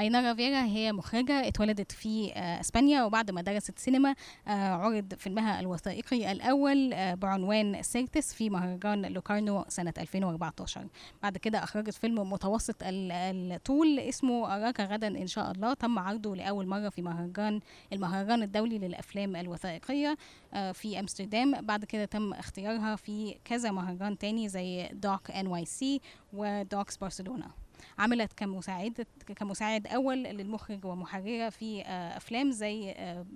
أينارا فيرا هي مخرجة اتولدت في آه، إسبانيا وبعد ما درست سينما آه، عرض فيلمها الوثائقي الأول آه، بعنوان سيرتس في مهرجان لوكارنو سنة 2014 بعد كده أخرجت فيلم متوسط ال- الطول اسمه أراك غدا إن شاء الله. تم عرضه لأول مرة في مهرجان المهرجان الدولي للأفلام الوثائقية في أمستردام. بعد كده تم اختيارها في كذا مهرجان تاني زي دوك سي ودوكس برشلونة عملت كمساعدة كمساعد أول للمخرج ومحررة في آه، أفلام زي آه،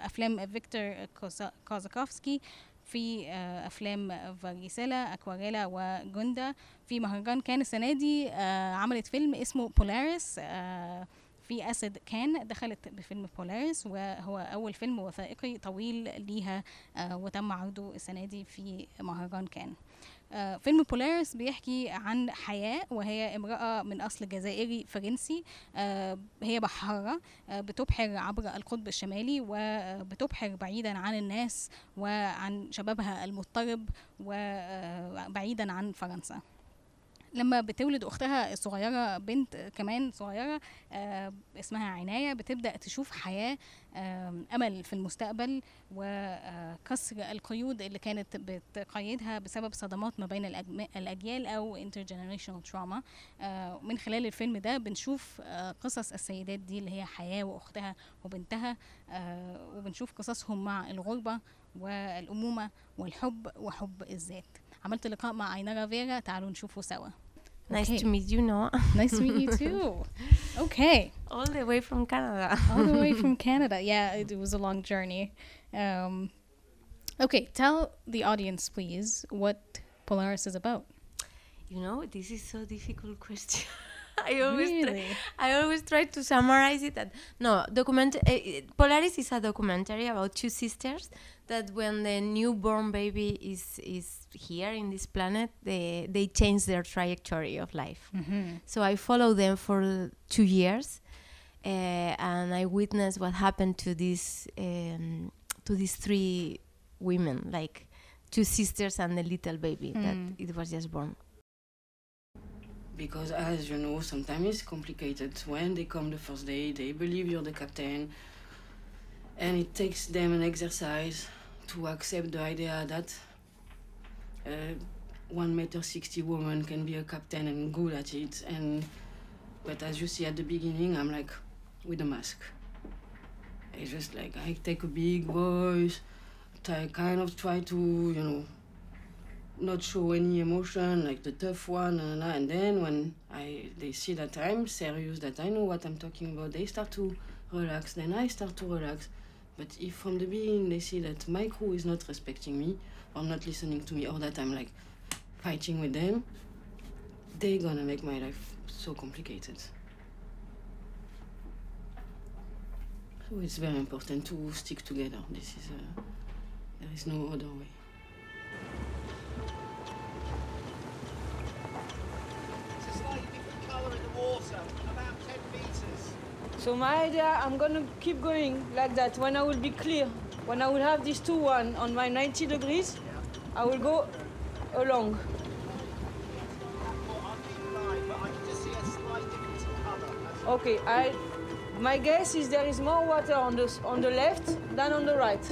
أفلام فيكتور كوزا- كوزاكوفسكي في آه، أفلام فاريسيلا أكواريلا وجوندا في مهرجان كان السنة دي عملت فيلم اسمه بولاريس في أسد كان دخلت بفيلم بولاريس وهو أول فيلم وثائقي طويل ليها وتم عرضه السنة دي في مهرجان كان. فيلم بولاريس بيحكي عن حياة وهي امرأة من أصل جزائري فرنسي آه، هي بحارة آه، بتبحر عبر القطب الشمالي وبتبحر بعيدا عن الناس وعن شبابها المضطرب وبعيدا عن فرنسا. لما بتولد أختها الصغيره بنت كمان صغيرة آه اسمها عناية بتبدأ تشوف حياة آه أمل في المستقبل وكسر القيود اللي كانت بتقيدها بسبب صدمات ما بين الأجيال أو intergenerational trauma. آه من خلال الفيلم ده بنشوف آه قصص السيدات دي اللي هي حياة وأختها وبنتها آه وبنشوف قصصهم مع الغربة والأمومة والحب وحب الذات. عملت لقاء مع اينارا فيرا تعالوا نشوفه سوا Nice Okay. to meet you, Noah. Nice to meet you too. Okay. All the way from Canada. All the way from Canada. Yeah, it was a long journey. Um, okay, tell the audience, please, what Polaris is about. You know, this is so difficult question. I always try, I always try to summarize it. That no document. Uh, Polaris is a documentary about two sisters that when the newborn baby is is here in this planet, they they change their trajectory of life. So I follow them for two years, uh, and I witness what happened to these um, to these three women, like two sisters and a little baby that Mm. it was just born. Because as you know sometimes it's complicated. When they come the first day they believe you're the captain. And it takes them an exercise to accept the idea that uh, one meter 60 woman can be a captain and good at it. And but as you see at the beginning i'm like with a mask. It's just like i take a big voice. I kind of try to you know not show any emotion like the tough one and, and then when I they see that I'm serious that I know what I'm talking about they start to relax then I start to relax. But if from the beginning they see that my crew is not respecting me or not listening to me or that I'm like fighting with them they're gonna make my life so complicated. So it's very important to stick together. This is uh, there is no other way water, about 10 metres. So my idea, I'm gonna keep going like that. When I will be clear, when I will have these two one on my 90 degrees, I will go along. Well, I'll keep an eye, but I can just see a slight difference in colour. That's Okay, I. My guess is there is more water on the on the left than on the right.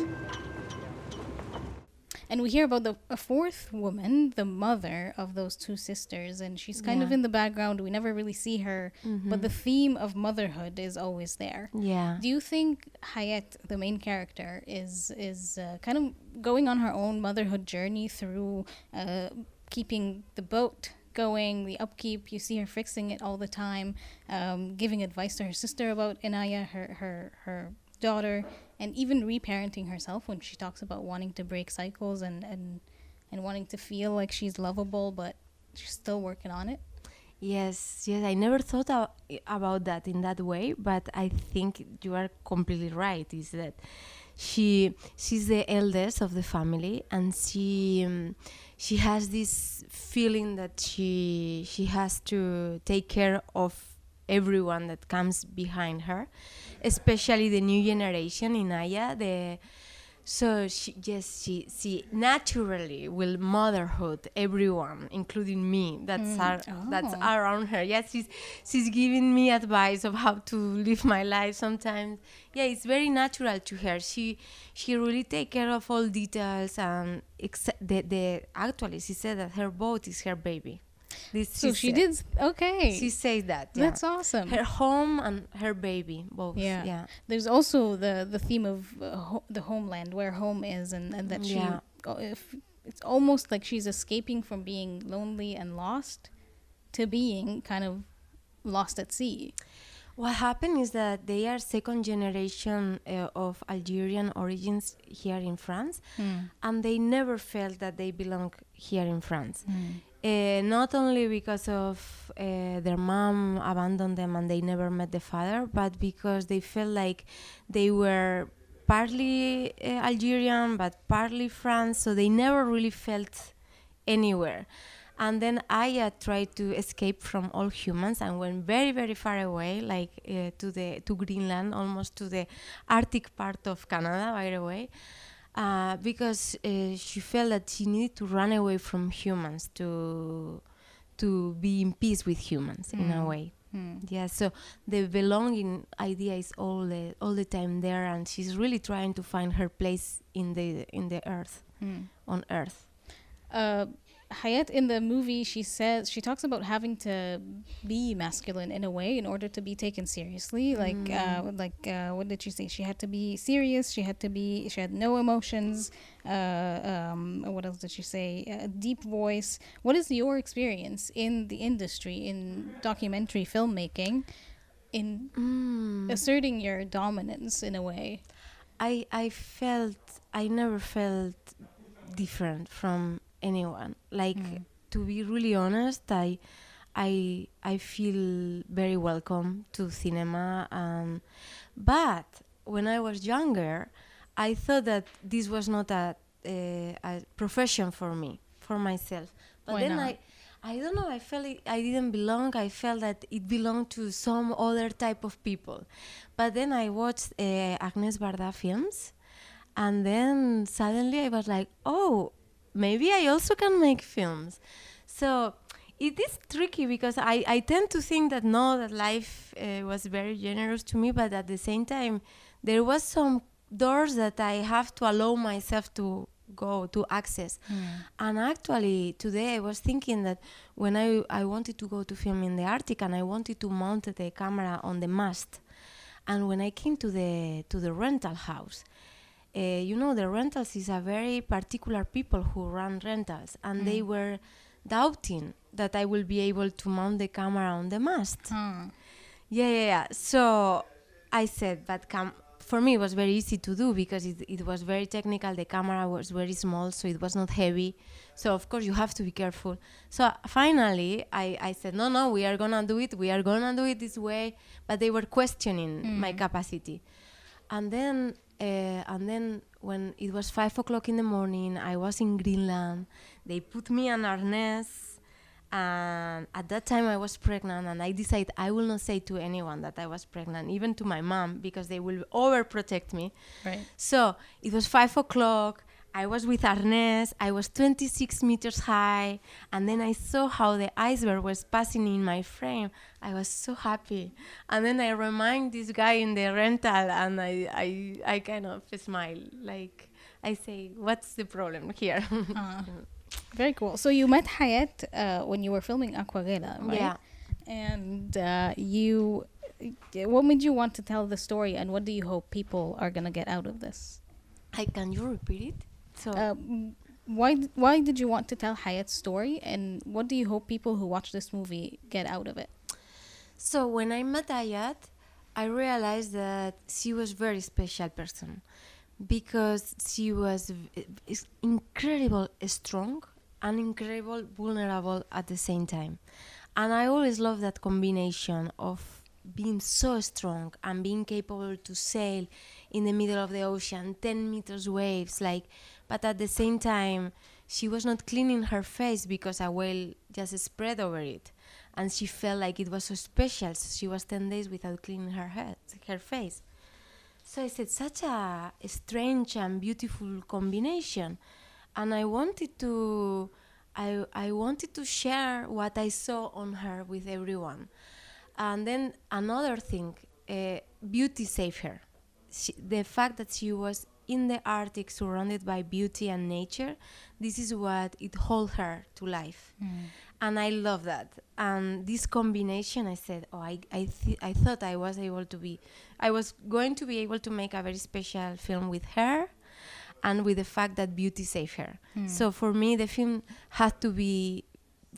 And we hear about the a fourth woman, the mother of those two sisters, and she's kind of in the background. We never really see her, but the theme of motherhood is always there. Yeah. Do you think Hayat, the main character, is is uh, kind of going on her own motherhood journey through uh, keeping the boat going, the upkeep? You see her fixing it all the time, um, giving advice to her sister about Inaya, her her her daughter, and even reparenting herself when she talks about wanting to break cycles and and and wanting to feel like she's lovable, but she's still working on it. Yes, yes. I never thought about that in that way, but I think you are completely right. Is that she she's the eldest of the family, and she um, she has this feeling that she she has to take care of everyone that comes behind her, especially the new generation Inaya, the So she yes she she naturally will motherhood everyone, including me. That's mm. that's Oh. around her. Yes, she's she's giving me advice of how to live my life. Sometimes, yeah, it's very natural to her. She she really take care of all details and except the the actually she said that her boat is her baby. This So she said. did. Okay. She says that. Yeah. That's awesome. Her home and her baby both. Yeah. yeah. There's also the the theme of uh, ho- the homeland, where home is, and, and that she, Yeah. oh, if it's almost like she's escaping from being lonely and lost to being kind of lost at sea. What happened is that they are second generation uh, of Algerian origins here in France, and they never felt that they belong here in France. Uh, not only because of uh, their mom abandoned them and they never met the father, but because they felt like they were partly uh, Algerian but partly France, so they never really felt anywhere. And then Aya tried to escape from all humans and went very, very far away, like to the to Greenland, almost to the Arctic part of Canada, by the way, uh, because uh, she felt that she needed to run away from humans to to be in peace with humans in a way. Yeah, so the belonging idea is all the all the time there, and she's really trying to find her place in the in the earth, on Earth. Uh, Hayat in the movie, she says she talks about having to be masculine in a way in order to be taken seriously. Like, uh, like uh, what did she say? She had to be serious. She had to be. She had no emotions. Uh, um, what else did she say? A deep voice. What is your experience in the industry in documentary filmmaking, in asserting your dominance in a way? I I felt I never felt different from anyone. Like mm. to be really honest, I I I feel very welcome to cinema and but when I was younger, I thought that this was not a a, a profession for me, for myself. But Why then not? I I don't know. I felt it, I didn't belong. I felt that it belonged to some other type of people. But then I watched uh, Agnès Varda films, and then suddenly I was like, oh, maybe I also can make films. So it is tricky because I, I tend to think that no, that life uh, was very generous to me, but at the same time, there was some doors that I have to allow myself to go to access. And actually, today I was thinking that when I, I wanted to go to film in the Arctic and I wanted to mount the camera on the mast, and when I came to the to the rental house, uh, you know, the rentals is a very particular people who run rentals, and they mm. were doubting that I will be able to mount the camera on the mast. Hmm. Yeah, yeah, yeah. So I said, but come. For me, it was very easy to do because it, it was very technical. The camera was very small, so it was not heavy. So of course you have to be careful. So finally, I, I said, no, no, we are gonna do it. We are gonna do it this way. But they were questioning my mm. capacity. And then, uh, and then when it was five o'clock in the morning, I was in Greenland. They put me on harness, and at that time I was pregnant, and I decided I will not say to anyone that I was pregnant, even to my mom, because they will overprotect me. Right. So it was five o'clock. I was with Arnés. I was 26 meters high, and then I saw how the iceberg was passing in my frame. I was so happy, and then I remind this guy in the rental, and I, I, I kind of smile, like I say, "What's the problem here?" Very cool. So you met Hayat uh, when you were filming Aquarela, right? Yeah. And uh, you, what made you want to tell the story, and what do you hope people are gonna get out of this? I, can you repeat it? So Uh, why why did you want to tell Hayat's story, and what do you hope people who watch this movie get out of it? So when I met Hayat, I realized that she was a very special person because she was incredible strong and incredible vulnerable at the same time. And I always love that combination of being so strong and being capable to sail in the middle of the ocean 10 meters waves like but at the same time she was not cleaning her face because a whale just spread over it. And she felt like it was so special so she was 10 days without cleaning her head her face. So I said, such a strange and beautiful combination, and I wanted to, I I wanted to share what I saw on her with everyone, and then another thing, uh, beauty saved her. She, the fact that she was in the Arctic, surrounded by beauty and nature, this is what it holds her to life and I love that. And this combination, I said, oh, I I, th- I thought I was able to be, I was going to be able to make a very special film with her, and with the fact that beauty saved her. So for me, the film had to be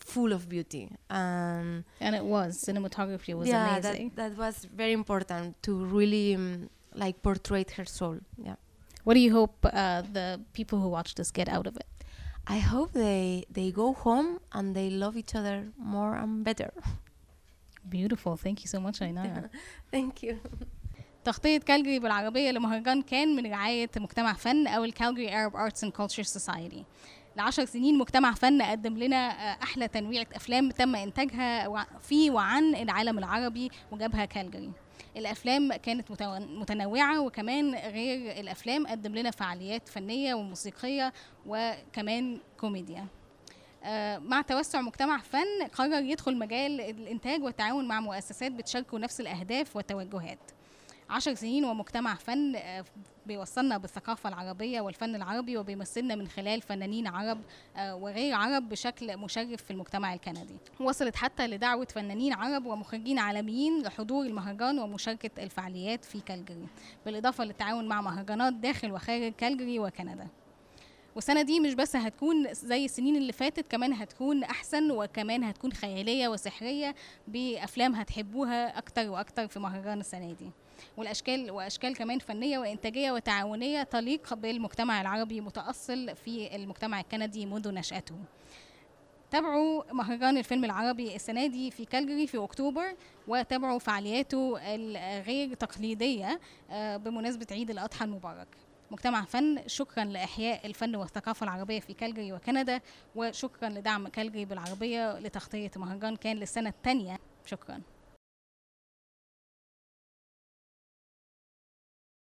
full of beauty. Um, And it was. Cinematography was yeah, amazing. that that was very important to really um, like portray her soul. Yeah. what do you hope uh, the people who watch this get out of it? I hope they they go home and they love each other more and better. Beautiful. Thank you so much, Ainara. Thank you. تغطية كالجري بالعربية لمهرجان كان من رعاية مجتمع فن أو الكالجري Arab Arts and Culture Society لعشر سنين مجتمع فن قدم لنا آه، أحلى تنويعة أفلام تم إنتاجها وع- في وعن العالم العربي وجابها كالجري الأفلام كانت متنوعة وكمان غير الأفلام قدم لنا فعاليات فنية وموسيقية وكمان كوميديا. آه، مع توسع مجتمع فن قرر يدخل مجال الإنتاج والتعاون مع مؤسسات بتشاركوا نفس الأهداف والتوجهات. عشر سنين ومجتمع فن آه، بيوصلنا بالثقافة العربية والفن العربي وبيمثلنا من خلال فنانين عرب آه، وغير عرب بشكل مشرف في المجتمع الكندي. وصلت حتى لدعوة فنانين عرب ومخرجين عالميين لحضور المهرجان ومشاركة الفعاليات في كالجري بالإضافة للتعاون مع مهرجانات داخل وخارج كالجري وكندا. والسنة دي مش بس هتكون زي السنين اللي فاتت كمان هتكون أحسن وكمان هتكون خيالية وسحرية بأفلام هتحبوها أكتر وأكتر في مهرجان السنة دي. والأشكال وأشكال كمان فنية وإنتاجية وتعاونية تليق بالمجتمع العربي متأصل في المجتمع الكندي منذ نشأته. تابعوا مهرجان الفيلم العربي السنة دي في كالجري في أكتوبر وتابعوا فعالياته الغير تقليدية آه، بمناسبة عيد الأضحى المبارك. مجتمع فن شكرا لإحياء الفن والثقافة العربية في كالجري وكندا وشكرا لدعم كالجري بالعربية لتغطية مهرجان كان للسنة الثانية. شكرا.